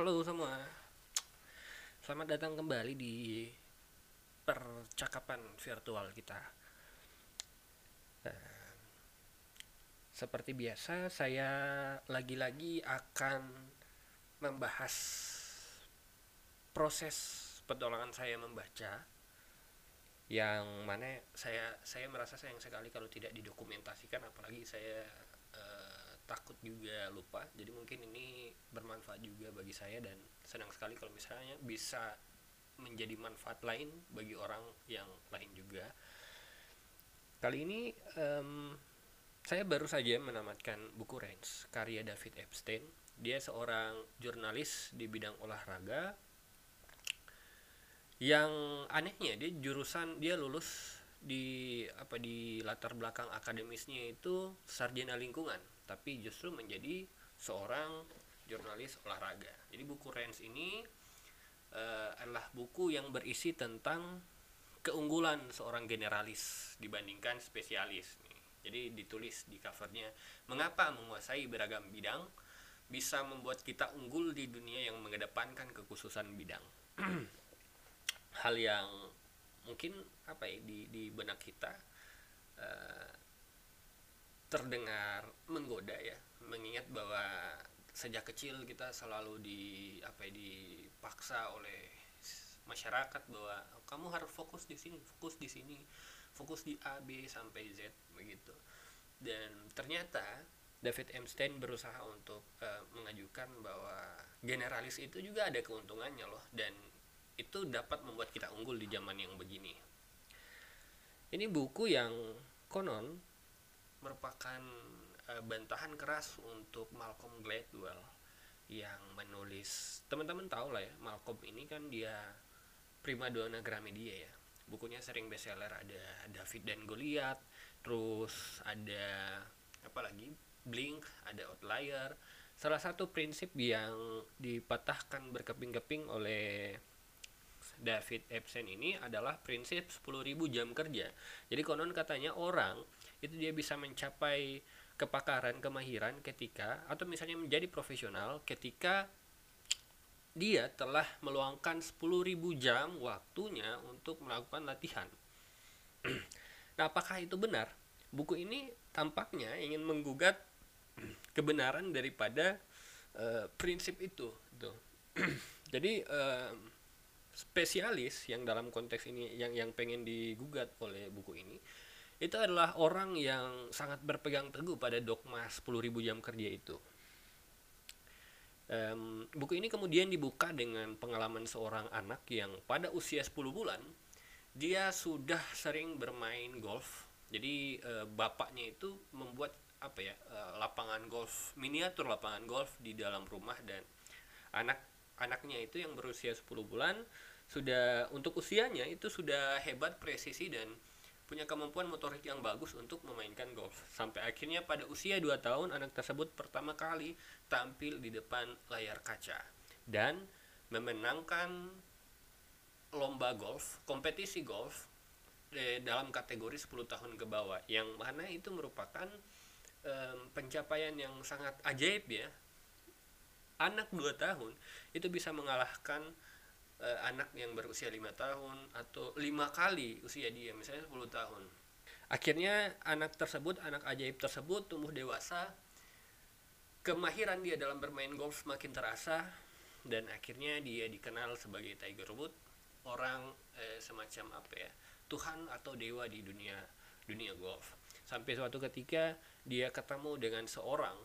Halo semua, selamat datang kembali di percakapan virtual kita. Eh, seperti biasa, saya lagi-lagi akan membahas proses petualangan saya membaca yang mana saya saya merasa sayang sekali kalau tidak didokumentasikan apalagi saya takut juga lupa. Jadi mungkin ini bermanfaat juga bagi saya dan senang sekali kalau misalnya bisa menjadi manfaat lain bagi orang yang lain juga. Kali ini em, saya baru saja menamatkan buku Range karya David Epstein. Dia seorang jurnalis di bidang olahraga yang anehnya dia jurusan dia lulus di apa di latar belakang akademisnya itu sarjana lingkungan tapi justru menjadi seorang jurnalis olahraga. Jadi buku Rens ini eh, adalah buku yang berisi tentang keunggulan seorang generalis dibandingkan spesialis jadi ditulis di covernya mengapa menguasai beragam bidang bisa membuat kita unggul di dunia yang mengedepankan kekhususan bidang? Hal yang mungkin apa ya di di benak kita eh, terdengar menggoda ya mengingat bahwa sejak kecil kita selalu di apa ya, dipaksa oleh masyarakat bahwa kamu harus fokus di sini fokus di sini fokus di A B sampai Z begitu dan ternyata David Epstein berusaha untuk eh, mengajukan bahwa generalis itu juga ada keuntungannya loh dan itu dapat membuat kita unggul di zaman yang begini. Ini buku yang konon merupakan uh, bantahan keras untuk Malcolm Gladwell yang menulis. Teman-teman tahu lah ya Malcolm ini kan dia primadona Gramedia ya. Bukunya sering bestseller. Ada David dan Goliath terus ada apa lagi? Blink ada Outlier. Salah satu prinsip yang dipatahkan berkeping-keping oleh David Epstein ini adalah prinsip 10.000 jam kerja. Jadi konon katanya orang itu dia bisa mencapai kepakaran, kemahiran ketika atau misalnya menjadi profesional ketika dia telah meluangkan 10.000 jam waktunya untuk melakukan latihan. nah, apakah itu benar? Buku ini tampaknya ingin menggugat kebenaran daripada uh, prinsip itu, tuh. Jadi uh, spesialis yang dalam konteks ini yang yang pengen digugat oleh buku ini itu adalah orang yang sangat berpegang teguh pada dogma 10.000 jam kerja itu. Um, buku ini kemudian dibuka dengan pengalaman seorang anak yang pada usia 10 bulan dia sudah sering bermain golf. Jadi uh, bapaknya itu membuat apa ya uh, lapangan golf miniatur lapangan golf di dalam rumah dan anak anaknya itu yang berusia 10 bulan sudah untuk usianya itu sudah hebat presisi dan punya kemampuan motorik yang bagus untuk memainkan golf. Sampai akhirnya pada usia 2 tahun anak tersebut pertama kali tampil di depan layar kaca dan memenangkan lomba golf kompetisi golf eh, dalam kategori 10 tahun ke bawah. Yang mana itu merupakan eh, pencapaian yang sangat ajaib ya. Anak 2 tahun itu bisa mengalahkan uh, anak yang berusia lima tahun atau lima kali usia dia misalnya 10 tahun. Akhirnya anak tersebut anak ajaib tersebut tumbuh dewasa kemahiran dia dalam bermain golf semakin terasa dan akhirnya dia dikenal sebagai Tiger Woods orang eh, semacam apa ya Tuhan atau dewa di dunia dunia golf. Sampai suatu ketika dia ketemu dengan seorang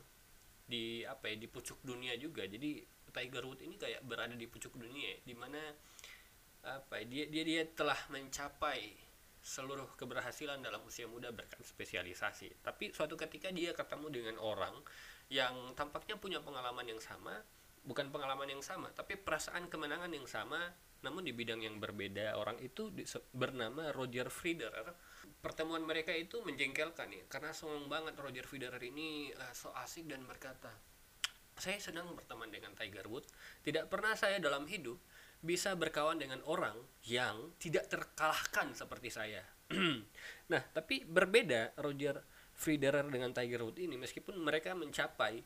di apa ya di pucuk dunia juga. Jadi Tiger Woods ini kayak berada di pucuk dunia di mana apa ya, dia dia dia telah mencapai seluruh keberhasilan dalam usia muda berkat spesialisasi. Tapi suatu ketika dia ketemu dengan orang yang tampaknya punya pengalaman yang sama bukan pengalaman yang sama tapi perasaan kemenangan yang sama namun di bidang yang berbeda. Orang itu bernama Roger Federer. Pertemuan mereka itu menjengkelkan ya karena sombong banget Roger Federer ini uh, so asik dan berkata saya senang berteman dengan Tiger Woods tidak pernah saya dalam hidup bisa berkawan dengan orang yang tidak terkalahkan seperti saya nah tapi berbeda Roger Federer dengan Tiger Woods ini meskipun mereka mencapai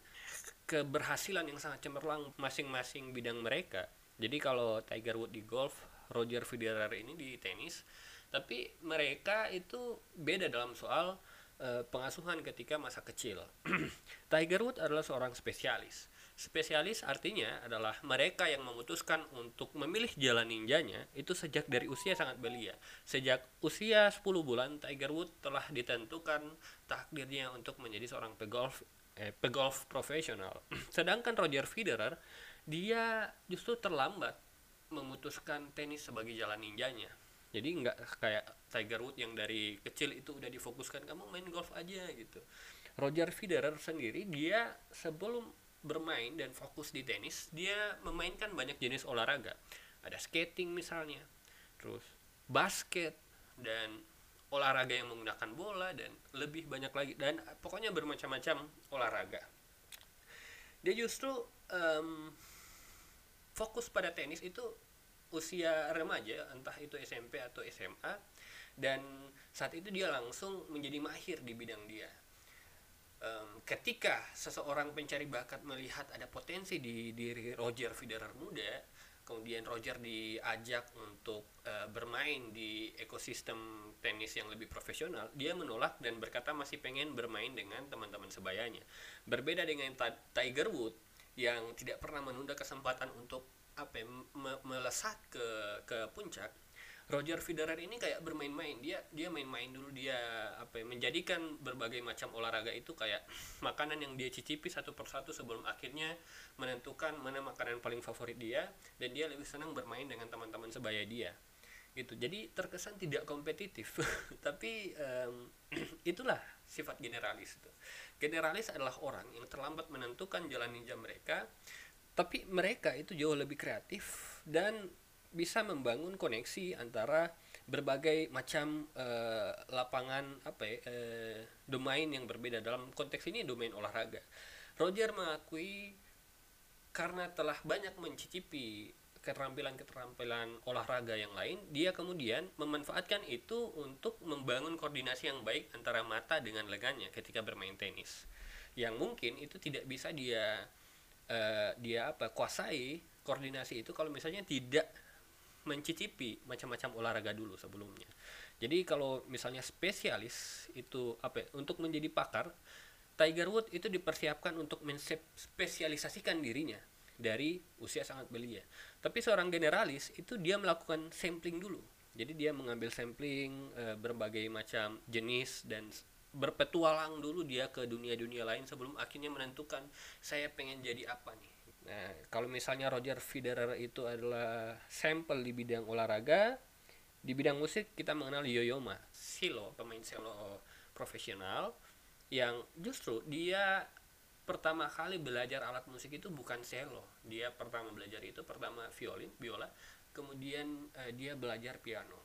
keberhasilan yang sangat cemerlang masing-masing bidang mereka. Jadi kalau Tiger Woods di golf, Roger Federer ini di tenis, tapi mereka itu beda dalam soal uh, pengasuhan ketika masa kecil. Tiger Woods adalah seorang spesialis. Spesialis artinya adalah mereka yang memutuskan untuk memilih jalan ninjanya itu sejak dari usia sangat belia. Sejak usia 10 bulan Tiger Woods telah ditentukan takdirnya untuk menjadi seorang pegolf eh, pegolf profesional. Sedangkan Roger Federer dia justru terlambat memutuskan tenis sebagai jalan ninjanya. Jadi nggak kayak Tiger Woods yang dari kecil itu udah difokuskan kamu main golf aja gitu. Roger Federer sendiri dia sebelum bermain dan fokus di tenis dia memainkan banyak jenis olahraga ada skating misalnya terus basket dan olahraga yang menggunakan bola dan lebih banyak lagi dan pokoknya bermacam-macam olahraga dia justru um, fokus pada tenis itu usia remaja entah itu SMP atau SMA dan saat itu dia langsung menjadi mahir di bidang dia um, ketika seseorang pencari bakat melihat ada potensi di diri Roger Federer muda, kemudian Roger diajak untuk uh, bermain di ekosistem tenis yang lebih profesional, dia menolak dan berkata masih pengen bermain dengan teman-teman sebayanya. Berbeda dengan Tiger Woods yang tidak pernah menunda kesempatan untuk apa ya, melesat ke ke puncak Roger Federer ini kayak bermain-main. Dia dia main-main dulu dia apa ya, menjadikan berbagai macam olahraga itu kayak makanan yang dia cicipi satu persatu sebelum akhirnya menentukan mana makanan paling favorit dia dan dia lebih senang bermain dengan teman-teman sebaya dia. Gitu. Jadi terkesan tidak kompetitif. Tapi um, itulah sifat generalis itu. Generalis adalah orang yang terlambat menentukan jalan ninja mereka tapi mereka itu jauh lebih kreatif dan bisa membangun koneksi antara berbagai macam uh, lapangan apa ya, uh, domain yang berbeda dalam konteks ini domain olahraga. Roger mengakui karena telah banyak mencicipi keterampilan-keterampilan olahraga yang lain, dia kemudian memanfaatkan itu untuk membangun koordinasi yang baik antara mata dengan lengannya ketika bermain tenis. Yang mungkin itu tidak bisa dia uh, dia apa kuasai koordinasi itu kalau misalnya tidak mencicipi macam-macam olahraga dulu sebelumnya. Jadi kalau misalnya spesialis itu apa untuk menjadi pakar, Tiger Woods itu dipersiapkan untuk menspesialisasikan dirinya dari usia sangat belia. Tapi seorang generalis itu dia melakukan sampling dulu. Jadi dia mengambil sampling e, berbagai macam jenis dan berpetualang dulu dia ke dunia-dunia lain sebelum akhirnya menentukan saya pengen jadi apa nih Nah, kalau misalnya Roger Federer itu adalah sampel di bidang olahraga, di bidang musik kita mengenal Yoyoma, silo, pemain selo profesional yang justru dia pertama kali belajar alat musik itu bukan selo. Dia pertama belajar itu pertama violin, biola, kemudian eh, dia belajar piano.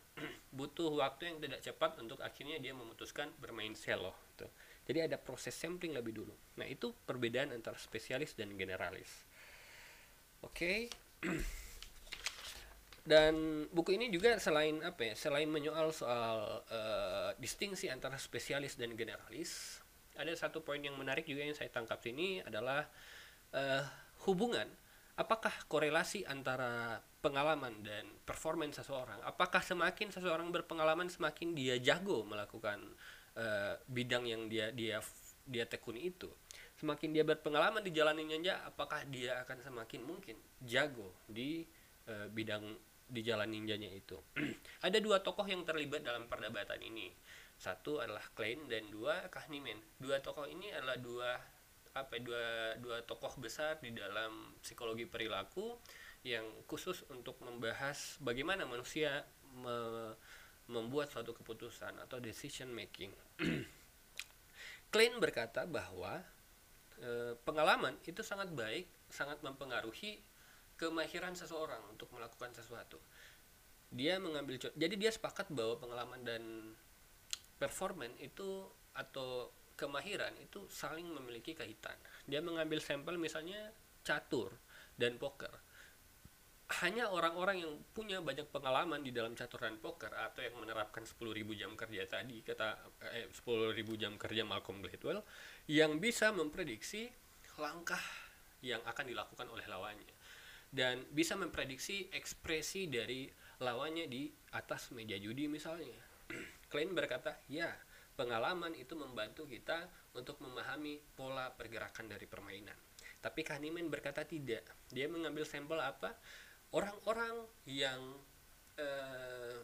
Butuh waktu yang tidak cepat untuk akhirnya dia memutuskan bermain selo. Tuh. Jadi ada proses sampling lebih dulu. Nah, itu perbedaan antara spesialis dan generalis. Oke. Okay. Dan buku ini juga selain apa ya, selain menyoal soal uh, distingsi antara spesialis dan generalis, ada satu poin yang menarik juga yang saya tangkap sini adalah uh, hubungan apakah korelasi antara pengalaman dan performance seseorang. Apakah semakin seseorang berpengalaman semakin dia jago melakukan uh, bidang yang dia dia dia tekuni itu? Semakin dia berpengalaman di jalan ninja apakah dia akan semakin mungkin jago di e, bidang di jalan ninjanya itu? Ada dua tokoh yang terlibat dalam perdebatan ini. Satu adalah Klein dan dua Kahneman. Dua tokoh ini adalah dua apa dua dua tokoh besar di dalam psikologi perilaku yang khusus untuk membahas bagaimana manusia me, membuat suatu keputusan atau decision making Klein berkata bahwa e, pengalaman itu sangat baik, sangat mempengaruhi kemahiran seseorang untuk melakukan sesuatu. Dia mengambil jadi dia sepakat bahwa pengalaman dan performan itu atau kemahiran itu saling memiliki kaitan. Dia mengambil sampel misalnya catur dan poker. Hanya orang-orang yang punya banyak pengalaman di dalam caturan poker atau yang menerapkan 10.000 jam kerja tadi kata eh, 10.000 jam kerja Malcolm Gladwell yang bisa memprediksi langkah yang akan dilakukan oleh lawannya dan bisa memprediksi ekspresi dari lawannya di atas meja judi misalnya. Klein berkata, ya pengalaman itu membantu kita untuk memahami pola pergerakan dari permainan. Tapi Kahneman berkata tidak. Dia mengambil sampel apa? Orang-orang yang eh,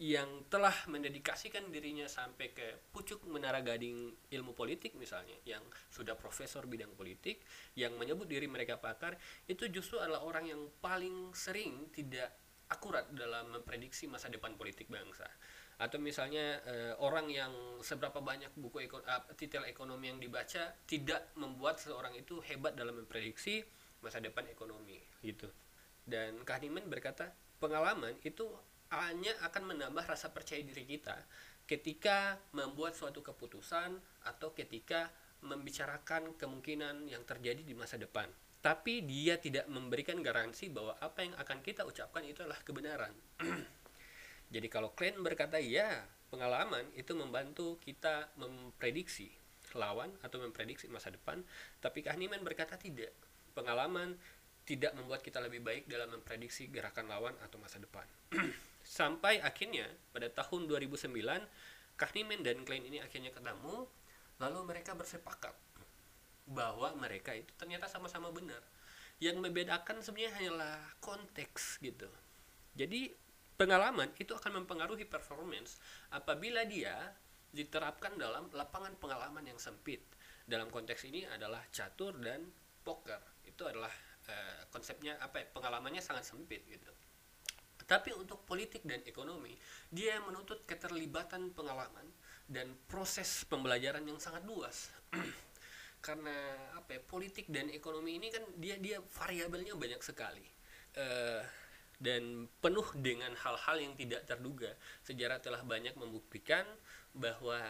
yang telah mendedikasikan dirinya sampai ke pucuk menara gading ilmu politik misalnya yang sudah profesor bidang politik yang menyebut diri mereka pakar itu justru adalah orang yang paling sering tidak akurat dalam memprediksi masa depan politik bangsa. Atau misalnya eh, orang yang seberapa banyak buku ekon uh, titel ekonomi yang dibaca tidak membuat seseorang itu hebat dalam memprediksi masa depan ekonomi gitu dan Kahneman berkata pengalaman itu hanya akan menambah rasa percaya diri kita ketika membuat suatu keputusan atau ketika membicarakan kemungkinan yang terjadi di masa depan. Tapi dia tidak memberikan garansi bahwa apa yang akan kita ucapkan itu adalah kebenaran. Jadi kalau Klein berkata ya, pengalaman itu membantu kita memprediksi lawan atau memprediksi masa depan, tapi Kahneman berkata tidak. Pengalaman tidak membuat kita lebih baik dalam memprediksi gerakan lawan atau masa depan. Sampai akhirnya pada tahun 2009 Kahneman dan Klein ini akhirnya ketemu lalu mereka bersepakat bahwa mereka itu ternyata sama-sama benar. Yang membedakan sebenarnya hanyalah konteks gitu. Jadi pengalaman itu akan mempengaruhi performance apabila dia diterapkan dalam lapangan pengalaman yang sempit. Dalam konteks ini adalah catur dan poker. Itu adalah uh, konsepnya apa ya? Pengalamannya sangat sempit gitu. Tapi untuk politik dan ekonomi, dia menuntut keterlibatan pengalaman dan proses pembelajaran yang sangat luas. Karena apa ya, politik dan ekonomi ini kan dia dia variabelnya banyak sekali. Uh, dan penuh dengan hal-hal yang tidak terduga. Sejarah telah banyak membuktikan bahwa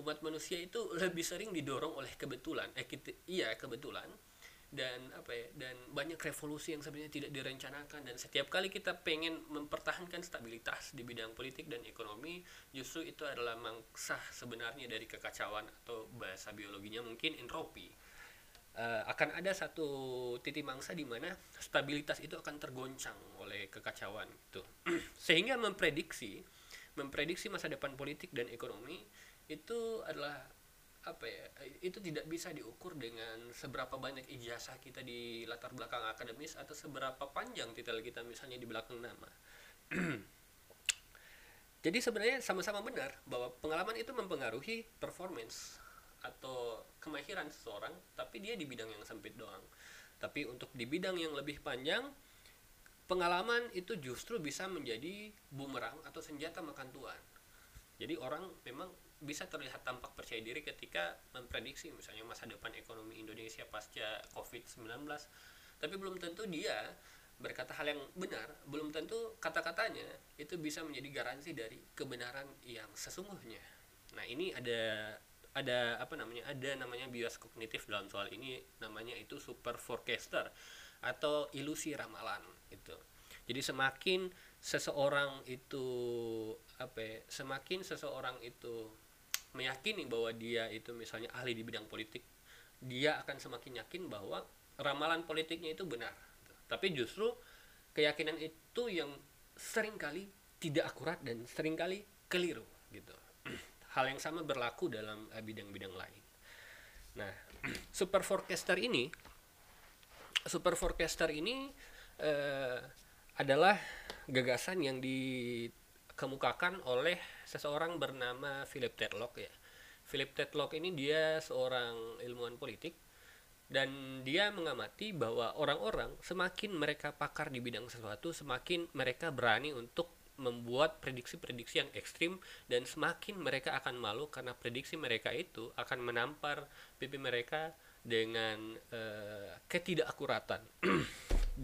umat manusia itu lebih sering didorong oleh kebetulan. Eh, kita, iya kebetulan dan apa ya dan banyak revolusi yang sebenarnya tidak direncanakan. Dan setiap kali kita pengen mempertahankan stabilitas di bidang politik dan ekonomi justru itu adalah mangsa sebenarnya dari kekacauan atau bahasa biologinya mungkin entropi uh, akan ada satu titik mangsa di mana stabilitas itu akan tergoncang oleh kekacauan itu. Sehingga memprediksi memprediksi masa depan politik dan ekonomi itu adalah apa ya itu tidak bisa diukur dengan seberapa banyak ijazah kita di latar belakang akademis atau seberapa panjang titel kita misalnya di belakang nama. Jadi sebenarnya sama-sama benar bahwa pengalaman itu mempengaruhi performance atau kemahiran seseorang tapi dia di bidang yang sempit doang. Tapi untuk di bidang yang lebih panjang pengalaman itu justru bisa menjadi bumerang atau senjata makan tuan jadi orang memang bisa terlihat tampak percaya diri ketika memprediksi misalnya masa depan ekonomi Indonesia pasca COVID-19 tapi belum tentu dia berkata hal yang benar. Belum tentu kata-katanya itu bisa menjadi garansi dari kebenaran yang sesungguhnya. Nah ini ada ada apa namanya ada namanya bias kognitif dalam soal ini namanya itu super forecaster atau ilusi ramalan itu jadi semakin seseorang itu apa ya, semakin seseorang itu meyakini bahwa dia itu misalnya ahli di bidang politik dia akan semakin yakin bahwa ramalan politiknya itu benar. Tapi justru keyakinan itu yang sering kali tidak akurat dan sering kali keliru gitu. Hal yang sama berlaku dalam eh, bidang-bidang lain. Nah super forecaster ini super forecaster ini uh, adalah gagasan yang dikemukakan oleh seseorang bernama Philip Tetlock ya. Philip Tetlock ini dia seorang ilmuwan politik dan dia mengamati bahwa orang-orang semakin mereka pakar di bidang sesuatu semakin mereka berani untuk membuat prediksi-prediksi yang ekstrim dan semakin mereka akan malu karena prediksi mereka itu akan menampar pipi mereka dengan uh, ketidakakuratan.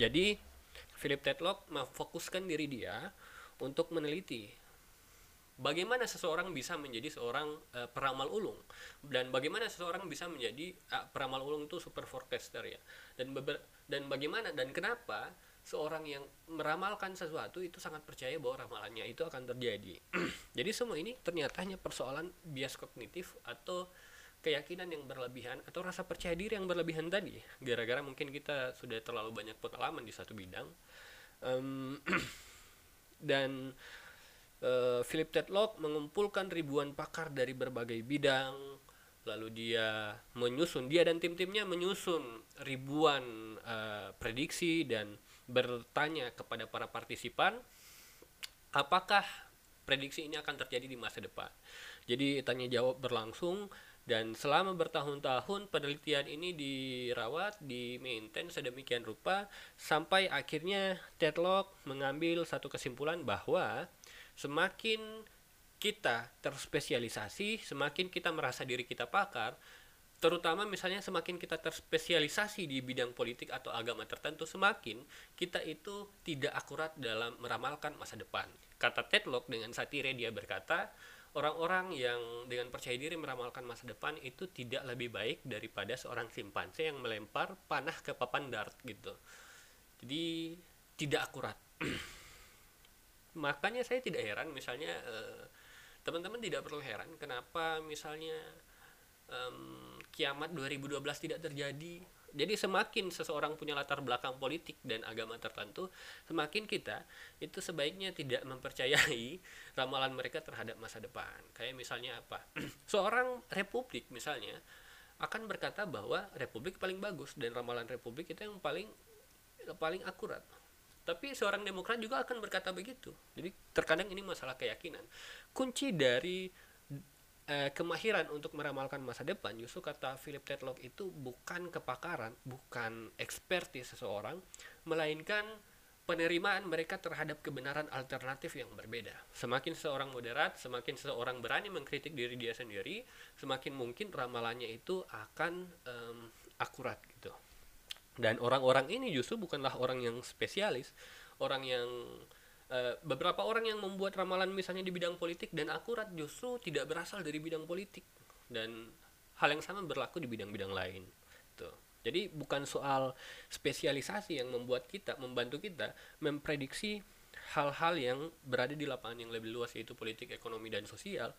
Jadi Philip Tetlock memfokuskan diri dia untuk meneliti bagaimana seseorang bisa menjadi seorang uh, peramal ulung dan bagaimana seseorang bisa menjadi uh, peramal ulung itu super forecaster ya dan dan bagaimana dan kenapa seorang yang meramalkan sesuatu itu sangat percaya bahwa ramalannya itu akan terjadi. Jadi semua ini ternyata hanya persoalan bias kognitif atau keyakinan yang berlebihan atau rasa percaya diri yang berlebihan tadi. Gara-gara mungkin kita sudah terlalu banyak pengalaman di satu bidang. Um, dan uh, Philip Tetlock mengumpulkan ribuan pakar dari berbagai bidang lalu dia menyusun dia dan tim-timnya menyusun ribuan uh, prediksi dan bertanya kepada para partisipan apakah prediksi ini akan terjadi di masa depan. Jadi tanya jawab berlangsung dan selama bertahun-tahun penelitian ini dirawat, di maintain sedemikian rupa sampai akhirnya Tedlock mengambil satu kesimpulan bahwa semakin kita terspesialisasi, semakin kita merasa diri kita pakar, terutama misalnya semakin kita terspesialisasi di bidang politik atau agama tertentu semakin kita itu tidak akurat dalam meramalkan masa depan. Kata Tedlock dengan satire dia berkata orang-orang yang dengan percaya diri meramalkan masa depan itu tidak lebih baik daripada seorang simpanse yang melempar panah ke papan dart gitu. Jadi tidak akurat makanya saya tidak heran misalnya eh, teman-teman tidak perlu heran kenapa misalnya um, kiamat 2012 tidak terjadi. Jadi semakin seseorang punya latar belakang politik dan agama tertentu, semakin kita itu sebaiknya tidak mempercayai ramalan mereka terhadap masa depan. Kayak misalnya apa? Seorang republik misalnya akan berkata bahwa republik paling bagus dan ramalan republik itu yang paling paling akurat. Tapi seorang demokrat juga akan berkata begitu. Jadi terkadang ini masalah keyakinan. Kunci dari eh, kemahiran untuk meramalkan masa depan justru kata Philip Tetlock itu bukan kepakaran bukan ekspertis seseorang melainkan penerimaan mereka terhadap kebenaran alternatif yang berbeda. Semakin seseorang moderat, semakin seseorang berani mengkritik diri dia sendiri, semakin mungkin ramalannya itu akan um, akurat gitu. Dan orang-orang ini justru bukanlah orang yang spesialis, orang yang Eh, beberapa orang yang membuat ramalan misalnya di bidang politik dan akurat justru tidak berasal dari bidang politik dan hal yang sama berlaku di bidang-bidang lain tuh. Jadi bukan soal spesialisasi yang membuat kita membantu kita memprediksi hal-hal yang berada di lapangan yang lebih luas yaitu politik ekonomi dan sosial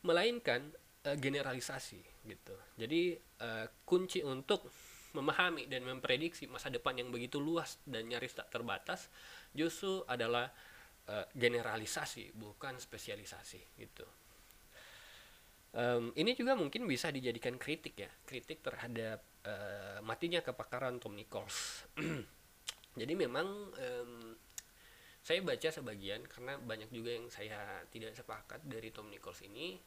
melainkan uh, generalisasi gitu. Jadi uh, kunci untuk memahami dan memprediksi masa depan yang begitu luas dan nyaris tak terbatas justru adalah uh, generalisasi bukan spesialisasi gitu. Um, ini juga mungkin bisa dijadikan kritik ya kritik terhadap uh, matinya kepakaran Tom Nichols. Jadi memang um, saya baca sebagian karena banyak juga yang saya tidak sepakat dari Tom Nichols ini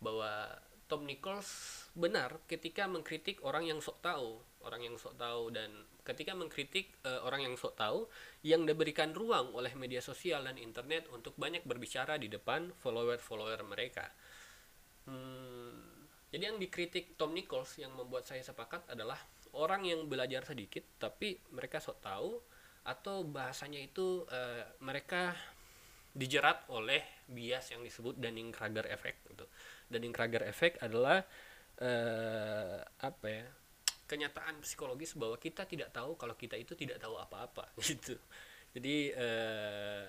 bahwa Tom Nichols benar ketika mengkritik orang yang sok tahu, orang yang sok tahu dan ketika mengkritik uh, orang yang sok tahu yang diberikan ruang oleh media sosial dan internet untuk banyak berbicara di depan follower-follower mereka. Hmm, jadi yang dikritik Tom Nichols yang membuat saya sepakat adalah orang yang belajar sedikit tapi mereka sok tahu atau bahasanya itu uh, mereka dijerat oleh bias yang disebut Dunning-Kruger effect gitu Dunning-Kruger effect adalah uh, apa ya kenyataan psikologis bahwa kita tidak tahu kalau kita itu tidak tahu apa-apa gitu. Jadi uh,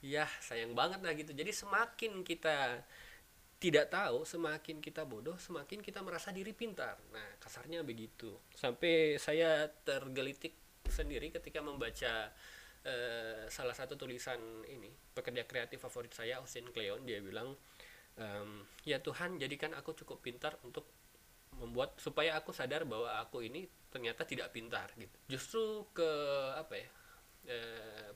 ya sayang banget lah gitu. Jadi semakin kita tidak tahu semakin kita bodoh semakin kita merasa diri pintar. Nah kasarnya begitu. Sampai saya tergelitik sendiri ketika membaca uh, salah satu tulisan ini pekerja kreatif favorit saya Austin Kleon dia bilang um, ya Tuhan jadikan aku cukup pintar untuk membuat supaya aku sadar bahwa aku ini ternyata tidak pintar gitu. Justru ke apa ya e,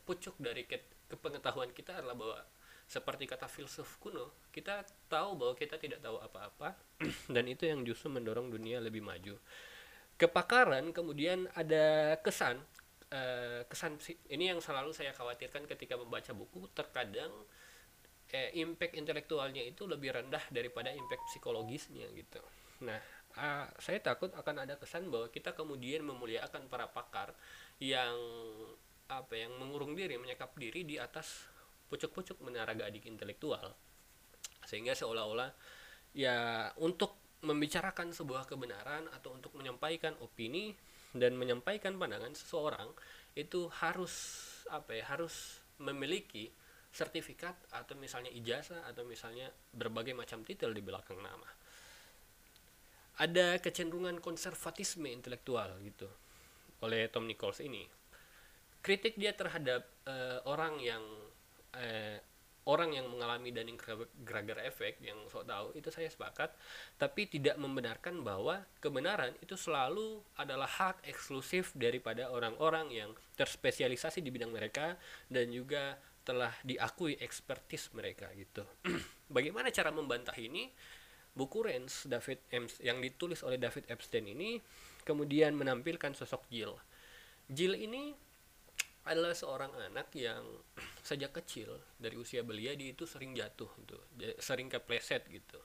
pucuk dari ke, kepengetahuan kita adalah bahwa seperti kata filsuf kuno kita tahu bahwa kita tidak tahu apa-apa dan itu yang justru mendorong dunia lebih maju. Kepakaran kemudian ada kesan e, kesan ini yang selalu saya khawatirkan ketika membaca buku terkadang eh, impact intelektualnya itu lebih rendah daripada impact psikologisnya gitu. Nah, uh, saya takut akan ada kesan bahwa kita kemudian memuliakan para pakar yang apa yang mengurung diri, menyekap diri di atas pucuk-pucuk menara gadik intelektual. Sehingga seolah-olah ya untuk membicarakan sebuah kebenaran atau untuk menyampaikan opini dan menyampaikan pandangan seseorang itu harus apa ya harus memiliki sertifikat atau misalnya ijazah atau misalnya berbagai macam titel di belakang nama. Ada kecenderungan konservatisme intelektual gitu oleh Tom Nichols ini. Kritik dia terhadap uh, orang yang uh, orang yang mengalami Dunning-Kruger effect yang sok tahu itu saya sepakat. Tapi tidak membenarkan bahwa kebenaran itu selalu adalah hak eksklusif daripada orang-orang yang terspesialisasi di bidang mereka dan juga telah diakui ekspertis mereka gitu. Bagaimana cara membantah ini? Buku Renz David Ems yang ditulis oleh David Epstein ini kemudian menampilkan sosok Jill. Jill ini adalah seorang anak yang sejak kecil dari usia belia dia itu sering jatuh gitu sering kepleset gitu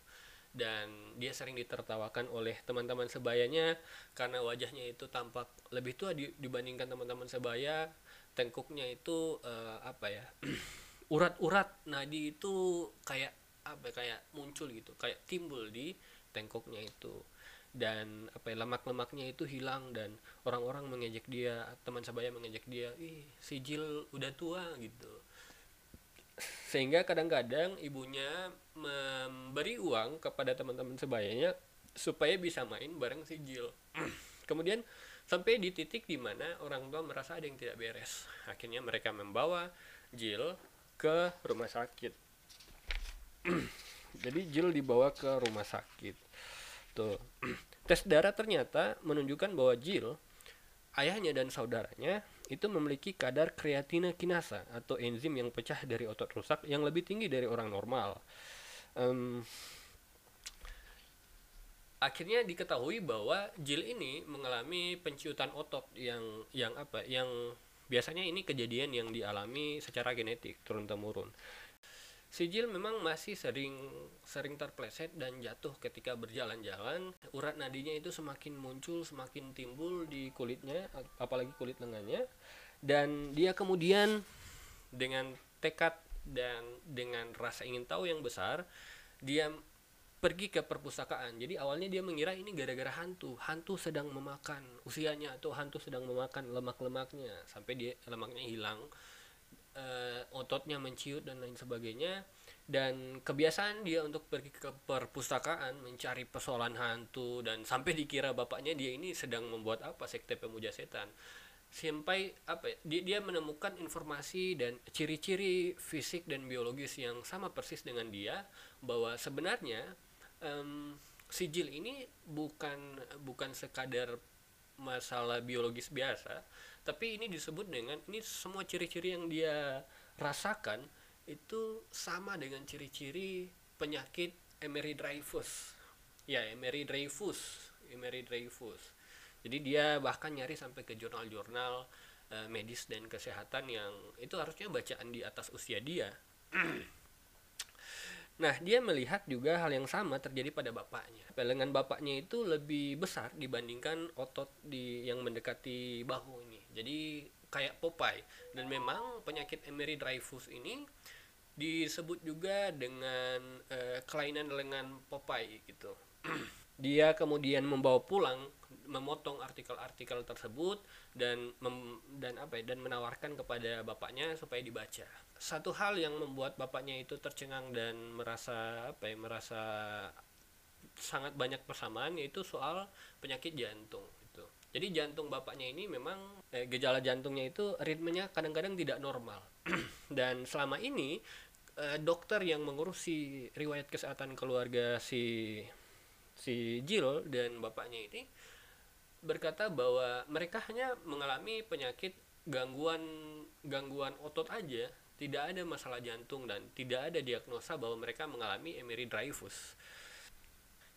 dan dia sering ditertawakan oleh teman-teman sebayanya karena wajahnya itu tampak lebih tua dibandingkan teman-teman sebaya tengkuknya itu uh, apa ya urat-urat. Nadi itu kayak apa ya, kayak muncul gitu kayak timbul di tengkuknya itu. Dan apa ya lemak-lemaknya itu hilang dan orang-orang mengejek dia teman sebaya mengejek dia ih si Jill udah tua gitu. Sehingga kadang-kadang ibunya memberi uang kepada teman-teman sebayanya supaya bisa main bareng si Jill kemudian sampai di titik di mana orang tua merasa ada yang tidak beres. Akhirnya mereka membawa Jill ke rumah sakit. Jadi Jill dibawa ke rumah sakit. Tuh. Tes darah ternyata menunjukkan bahwa Jill ayahnya dan saudaranya itu memiliki kadar kreatina kinasa atau enzim yang pecah dari otot rusak yang lebih tinggi dari orang normal. Um, akhirnya diketahui bahwa Jill ini mengalami penciutan otot yang yang apa yang biasanya ini kejadian yang dialami secara genetik turun temurun Sijil memang masih sering sering terpleset dan jatuh ketika berjalan-jalan. Urat nadinya itu semakin muncul, semakin timbul di kulitnya, apalagi kulit lengannya. Dan dia kemudian dengan tekad dan dengan rasa ingin tahu yang besar, dia pergi ke perpustakaan. Jadi awalnya dia mengira ini gara-gara hantu. Hantu sedang memakan usianya atau hantu sedang memakan lemak-lemaknya sampai dia lemaknya hilang uh, ototnya menciut dan lain sebagainya dan kebiasaan dia untuk pergi ke perpustakaan mencari persoalan hantu dan sampai dikira bapaknya dia ini sedang membuat apa sekte pemuja setan sampai apa ya, dia, dia menemukan informasi dan ciri-ciri fisik dan biologis yang sama persis dengan dia bahwa sebenarnya um, sijil ini bukan bukan sekadar masalah biologis biasa tapi ini disebut dengan ini semua ciri-ciri yang dia rasakan itu sama dengan ciri-ciri penyakit Emery Dreyfus ya Emery Dreyfus Emery Dreyfus jadi dia bahkan nyari sampai ke jurnal-jurnal uh, medis dan kesehatan yang itu harusnya bacaan di atas usia dia Nah, dia melihat juga hal yang sama terjadi pada bapaknya. Pelengan bapaknya itu lebih besar dibandingkan otot di yang mendekati bahu ini. Jadi kayak Popeye. Dan memang penyakit Emery Dreyfus ini disebut juga dengan uh, kelainan lengan Popeye gitu. dia kemudian membawa pulang memotong artikel-artikel tersebut dan mem, dan apa ya dan menawarkan kepada bapaknya supaya dibaca. Satu hal yang membuat bapaknya itu tercengang dan merasa apa ya merasa sangat banyak persamaan yaitu soal penyakit jantung itu. Jadi jantung bapaknya ini memang eh, gejala jantungnya itu ritmenya kadang-kadang tidak normal. dan selama ini eh, dokter yang mengurusi riwayat kesehatan keluarga si si Jill dan bapaknya ini berkata bahwa mereka hanya mengalami penyakit gangguan gangguan otot aja. Tidak ada masalah jantung dan tidak ada diagnosa bahwa mereka mengalami Emery Dreyfus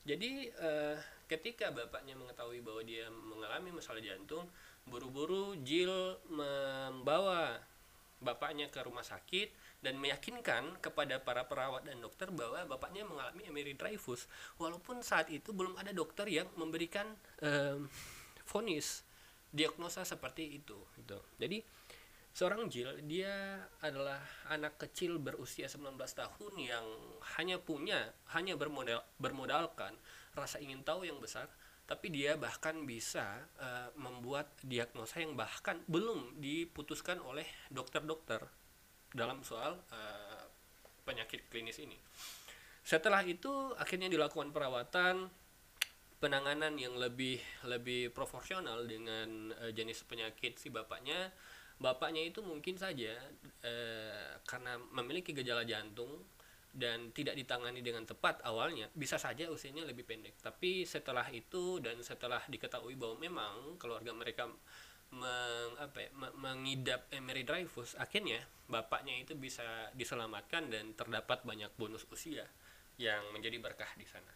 jadi eh, ketika bapaknya mengetahui bahwa dia mengalami masalah jantung buru-buru Jill membawa bapaknya ke rumah sakit dan meyakinkan kepada para perawat dan dokter bahwa bapaknya mengalami Emery Dreyfus walaupun saat itu belum ada dokter yang memberikan um, vonis diagnosa seperti itu gitu. Jadi seorang Jill dia adalah anak kecil berusia 19 tahun yang hanya punya hanya bermodal bermodalkan rasa ingin tahu yang besar tapi dia bahkan bisa uh, membuat diagnosa yang bahkan belum diputuskan oleh dokter-dokter dalam soal uh, penyakit klinis ini. Setelah itu akhirnya dilakukan perawatan penanganan yang lebih lebih proporsional dengan uh, jenis penyakit si bapaknya. Bapaknya itu mungkin saja uh, karena memiliki gejala jantung dan tidak ditangani dengan tepat awalnya bisa saja usianya lebih pendek tapi setelah itu dan setelah diketahui bahwa memang keluarga mereka meng, apa ya, mengidap Emery Dreyfus akhirnya bapaknya itu bisa diselamatkan dan terdapat banyak bonus usia yang menjadi berkah di sana.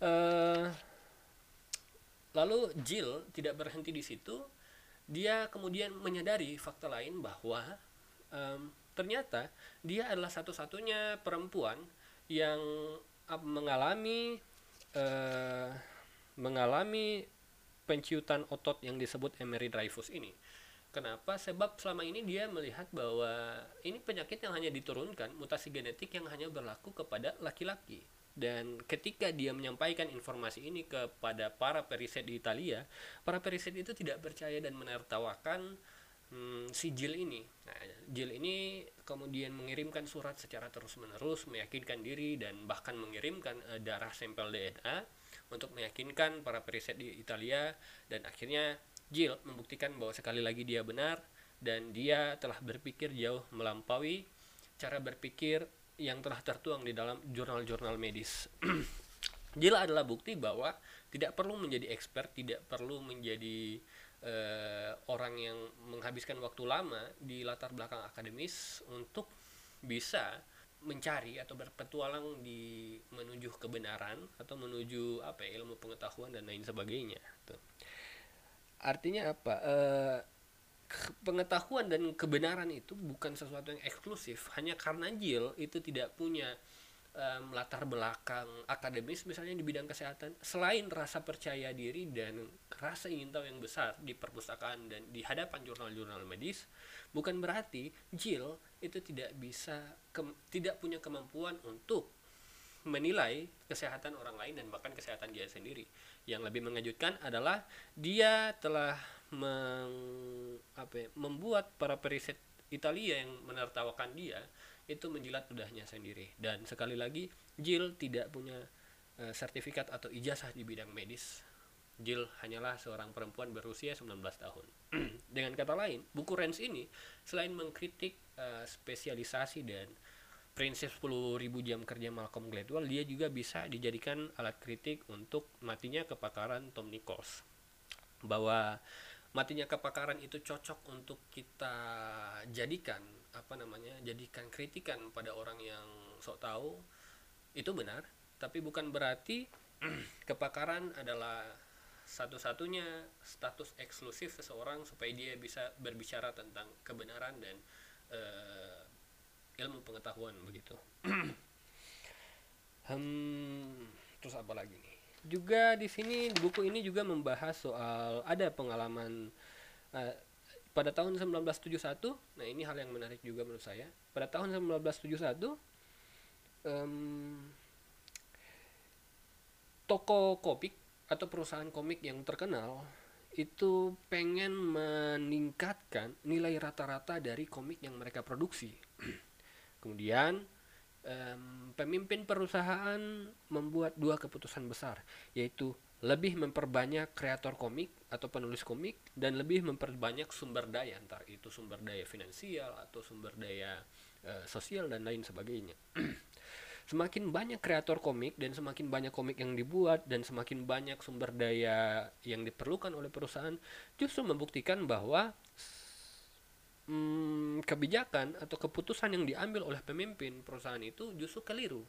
Uh, lalu Jill tidak berhenti di situ. Dia kemudian menyadari fakta lain bahwa um, ternyata dia adalah satu-satunya perempuan yang mengalami uh, mengalami penciutan otot yang disebut Emery Dreyfus ini. Kenapa? Sebab selama ini dia melihat bahwa ini penyakit yang hanya diturunkan, mutasi genetik yang hanya berlaku kepada laki-laki. Dan ketika dia menyampaikan informasi ini kepada para periset di Italia, para periset itu tidak percaya dan menertawakan hmm, si Jill ini. Nah, Jill ini kemudian mengirimkan surat secara terus-menerus meyakinkan diri dan bahkan mengirimkan uh, darah sampel DNA untuk meyakinkan para periset di Italia dan akhirnya Jill membuktikan bahwa sekali lagi dia benar dan dia telah berpikir jauh melampaui cara berpikir yang telah tertuang di dalam jurnal-jurnal medis. Jill adalah bukti bahwa tidak perlu menjadi expert, tidak perlu menjadi uh, orang yang menghabiskan waktu lama di latar belakang akademis untuk bisa mencari atau berpetualang di menuju kebenaran atau menuju apa ya, ilmu pengetahuan dan lain sebagainya tuh. artinya apa uh, pengetahuan dan kebenaran itu bukan sesuatu yang eksklusif hanya karena Jill itu tidak punya um, latar belakang akademis misalnya di bidang kesehatan selain rasa percaya diri dan rasa ingin tahu yang besar di perpustakaan dan di hadapan jurnal-jurnal medis bukan berarti Jill itu tidak bisa ke, tidak punya kemampuan untuk menilai kesehatan orang lain dan bahkan kesehatan dia sendiri. Yang lebih mengejutkan adalah dia telah meng, apa ya, membuat para periset Italia yang menertawakan dia itu menjilat ludahnya sendiri. Dan sekali lagi Jill tidak punya uh, sertifikat atau ijazah di bidang medis. Jill hanyalah seorang perempuan berusia 19 tahun. Dengan kata lain buku Rens ini selain mengkritik uh, spesialisasi dan prinsip 10.000 jam kerja Malcolm Gladwell dia juga bisa dijadikan alat kritik untuk matinya kepakaran Tom Nichols. Bahwa matinya kepakaran itu cocok untuk kita jadikan apa namanya jadikan kritikan pada orang yang sok tahu itu benar. Tapi bukan berarti kepakaran adalah satu-satunya status eksklusif seseorang supaya dia bisa berbicara tentang kebenaran dan uh, ilmu pengetahuan begitu. Hmm, terus apa lagi nih? Juga di sini buku ini juga membahas soal ada pengalaman uh, pada tahun 1971 nah ini hal yang menarik juga menurut saya. Pada tahun 1971 um, toko komik atau perusahaan komik yang terkenal itu pengen meningkatkan nilai rata-rata dari komik yang mereka produksi. Kemudian um, pemimpin perusahaan membuat dua keputusan besar yaitu lebih memperbanyak kreator komik atau penulis komik dan lebih memperbanyak sumber daya entar itu sumber daya finansial atau sumber daya uh, sosial dan lain sebagainya semakin banyak kreator komik dan semakin banyak komik yang dibuat dan semakin banyak sumber daya yang diperlukan oleh perusahaan justru membuktikan bahwa hmm, kebijakan atau keputusan yang diambil oleh pemimpin perusahaan itu justru keliru.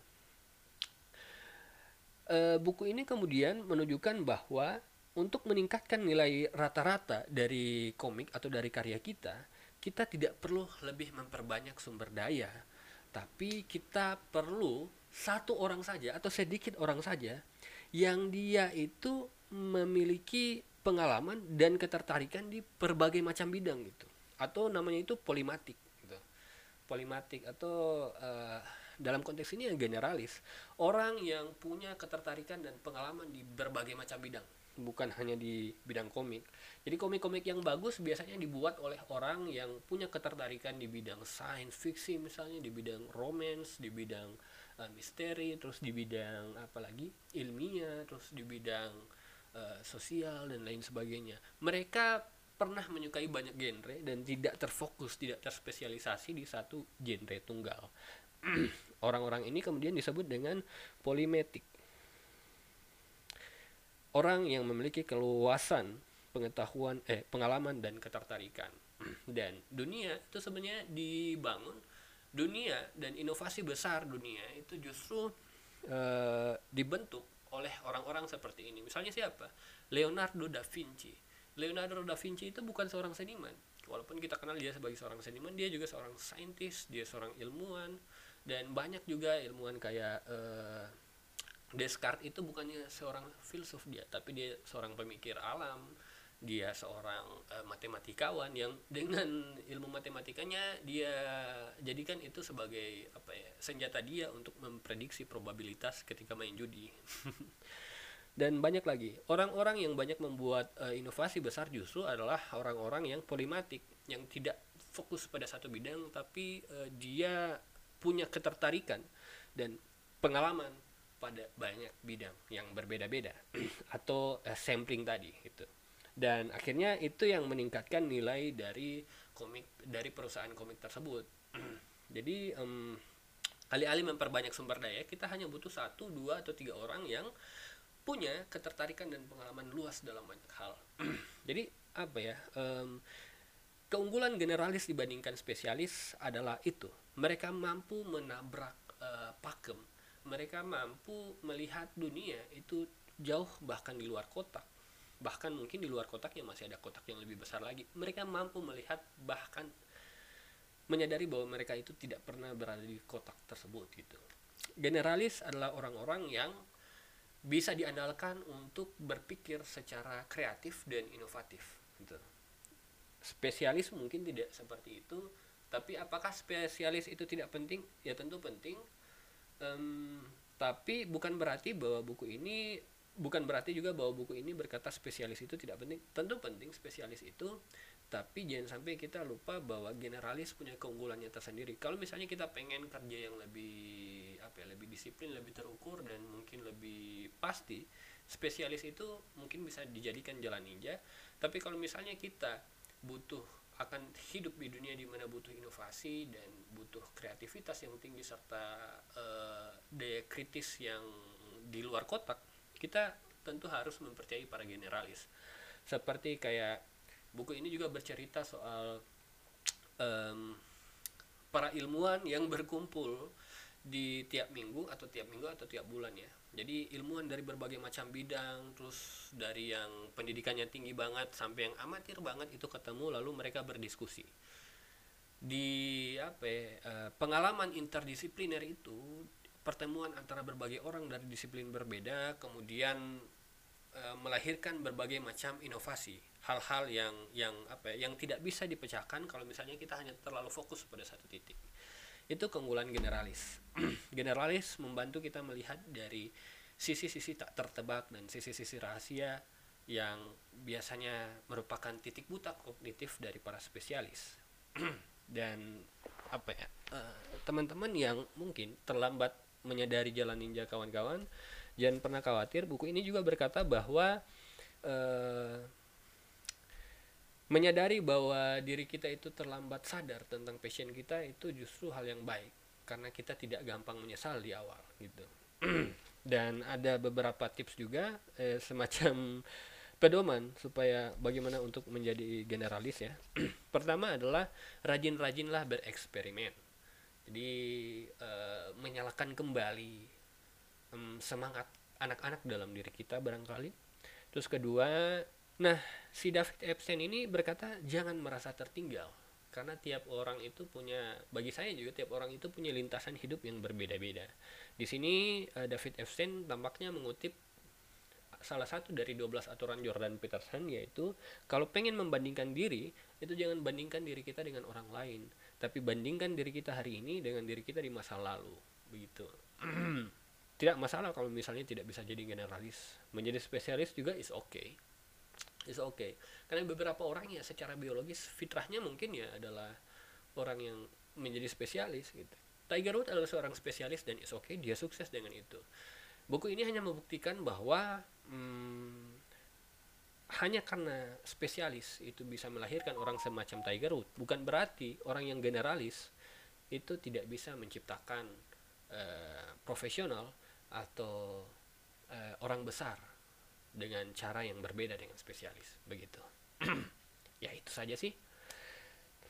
E, buku ini kemudian menunjukkan bahwa untuk meningkatkan nilai rata-rata dari komik atau dari karya kita, kita tidak perlu lebih memperbanyak sumber daya, tapi kita perlu satu orang saja atau sedikit orang saja yang dia itu memiliki pengalaman dan ketertarikan di berbagai macam bidang gitu atau namanya itu polimatik gitu. polimatik atau uh, dalam konteks ini yang generalis orang yang punya ketertarikan dan pengalaman di berbagai macam bidang bukan hanya di bidang komik. Jadi komik-komik yang bagus biasanya dibuat oleh orang yang punya ketertarikan di bidang science fiction misalnya di bidang romance di bidang uh, misteri terus di bidang apalagi ilmiah terus di bidang uh, sosial dan lain sebagainya. Mereka pernah menyukai banyak genre dan tidak terfokus tidak terspesialisasi di satu genre tunggal orang-orang ini kemudian disebut dengan polimetik. Orang yang memiliki keluasan pengetahuan eh pengalaman dan ketertarikan. Dan dunia itu sebenarnya dibangun dunia dan inovasi besar dunia itu justru uh, dibentuk oleh orang-orang seperti ini. Misalnya siapa? Leonardo da Vinci. Leonardo da Vinci itu bukan seorang seniman. Walaupun kita kenal dia sebagai seorang seniman dia juga seorang saintis dia seorang ilmuwan dan banyak juga ilmuwan kayak uh, Descartes itu bukannya seorang filsuf dia tapi dia seorang pemikir alam. Dia seorang uh, matematikawan yang dengan ilmu matematikanya dia jadikan itu sebagai apa ya senjata dia untuk memprediksi probabilitas ketika main judi. Dan banyak lagi orang-orang yang banyak membuat uh, inovasi besar justru adalah orang-orang yang polimatik yang tidak fokus pada satu bidang tapi uh, dia punya ketertarikan dan pengalaman pada banyak bidang yang berbeda-beda atau uh, sampling tadi itu dan akhirnya itu yang meningkatkan nilai dari komik dari perusahaan komik tersebut. Jadi um, alih-alih memperbanyak sumber daya kita hanya butuh satu dua atau tiga orang yang punya ketertarikan dan pengalaman luas dalam banyak hal. Jadi apa ya um, keunggulan generalis dibandingkan spesialis adalah itu. Mereka mampu menabrak uh, pakem. Mereka mampu melihat dunia itu jauh bahkan di luar kotak. Bahkan mungkin di luar kotaknya masih ada kotak yang lebih besar lagi. Mereka mampu melihat bahkan menyadari bahwa mereka itu tidak pernah berada di kotak tersebut gitu. Generalis adalah orang-orang yang bisa diandalkan untuk berpikir secara kreatif dan inovatif gitu spesialis mungkin tidak seperti itu tapi apakah spesialis itu tidak penting? Ya tentu penting. Um, tapi bukan berarti bahwa buku ini bukan berarti juga bahwa buku ini berkata spesialis itu tidak penting. Tentu penting spesialis itu tapi jangan sampai kita lupa bahwa generalis punya keunggulannya tersendiri. Kalau misalnya kita pengen kerja yang lebih apa ya lebih disiplin lebih terukur dan mungkin lebih pasti spesialis itu mungkin bisa dijadikan jalan ninja. Tapi kalau misalnya kita butuh akan hidup di dunia di mana butuh inovasi dan butuh kreativitas yang tinggi serta uh, daya kritis yang di luar kotak kita tentu harus mempercayai para generalis. Seperti kayak buku ini juga bercerita soal um, para ilmuwan yang berkumpul di tiap minggu atau tiap minggu atau tiap bulan ya jadi ilmuwan dari berbagai macam bidang terus dari yang pendidikannya tinggi banget sampai yang amatir banget itu ketemu lalu mereka berdiskusi. Di apa ya, eh, pengalaman interdisipliner itu pertemuan antara berbagai orang dari disiplin berbeda kemudian e, melahirkan berbagai macam inovasi hal-hal yang yang apa ya, yang tidak bisa dipecahkan kalau misalnya kita hanya terlalu fokus pada satu titik itu keunggulan generalis. Generalis membantu kita melihat dari sisi-sisi tak tertebak dan sisi-sisi rahasia yang biasanya merupakan titik buta kognitif dari para spesialis. Dan apa ya eh, teman-teman uh, yang mungkin terlambat menyadari jalan ninja kawan-kawan jangan pernah khawatir buku ini juga berkata bahwa uh, menyadari bahwa diri kita itu terlambat sadar tentang passion kita itu justru hal yang baik. Karena kita tidak gampang menyesal di awal gitu. Dan ada beberapa tips juga eh, semacam pedoman supaya bagaimana untuk menjadi generalis ya. Pertama adalah rajin-rajinlah bereksperimen. Jadi eh, menyalakan kembali um, semangat anak-anak dalam diri kita barangkali. Terus kedua Nah, si David Epstein ini berkata jangan merasa tertinggal karena tiap orang itu punya bagi saya juga tiap orang itu punya lintasan hidup yang berbeda-beda. Di sini uh, David Epstein tampaknya mengutip salah satu dari 12 aturan Jordan Peterson yaitu kalau pengen membandingkan diri itu jangan bandingkan diri kita dengan orang lain tapi bandingkan diri kita hari ini dengan diri kita di masa lalu. Begitu. Tidak masalah kalau misalnya tidak bisa jadi generalis. Menjadi spesialis juga is okay is okay. Karena beberapa orang ya secara biologis fitrahnya mungkin ya adalah orang yang menjadi spesialis gitu. Tiger Woods adalah seorang spesialis dan is okay dia sukses dengan itu. Buku ini hanya membuktikan bahwa hmm, hanya karena spesialis itu bisa melahirkan orang semacam Tiger Woods bukan berarti orang yang generalis itu tidak bisa menciptakan uh, profesional atau uh, orang besar dengan cara yang berbeda dengan spesialis begitu. Ya itu saja sih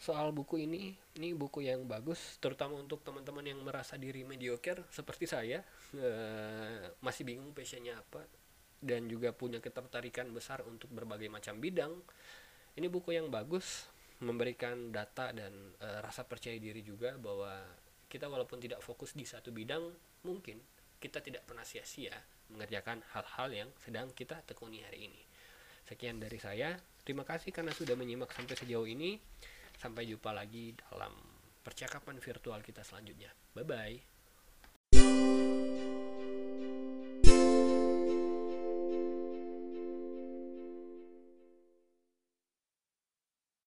soal buku ini. Ini buku yang bagus terutama untuk teman-teman yang merasa diri mediocre seperti saya. Uh, masih bingung passionnya apa dan juga punya ketertarikan besar untuk berbagai macam bidang. Ini buku yang bagus memberikan data dan uh, rasa percaya diri juga bahwa kita walaupun tidak fokus di satu bidang mungkin kita tidak pernah sia-sia mengerjakan hal-hal yang sedang kita tekuni hari ini sekian dari saya terima kasih karena sudah menyimak sampai sejauh ini Sampai jumpa lagi dalam percakapan virtual kita selanjutnya. Bye bye.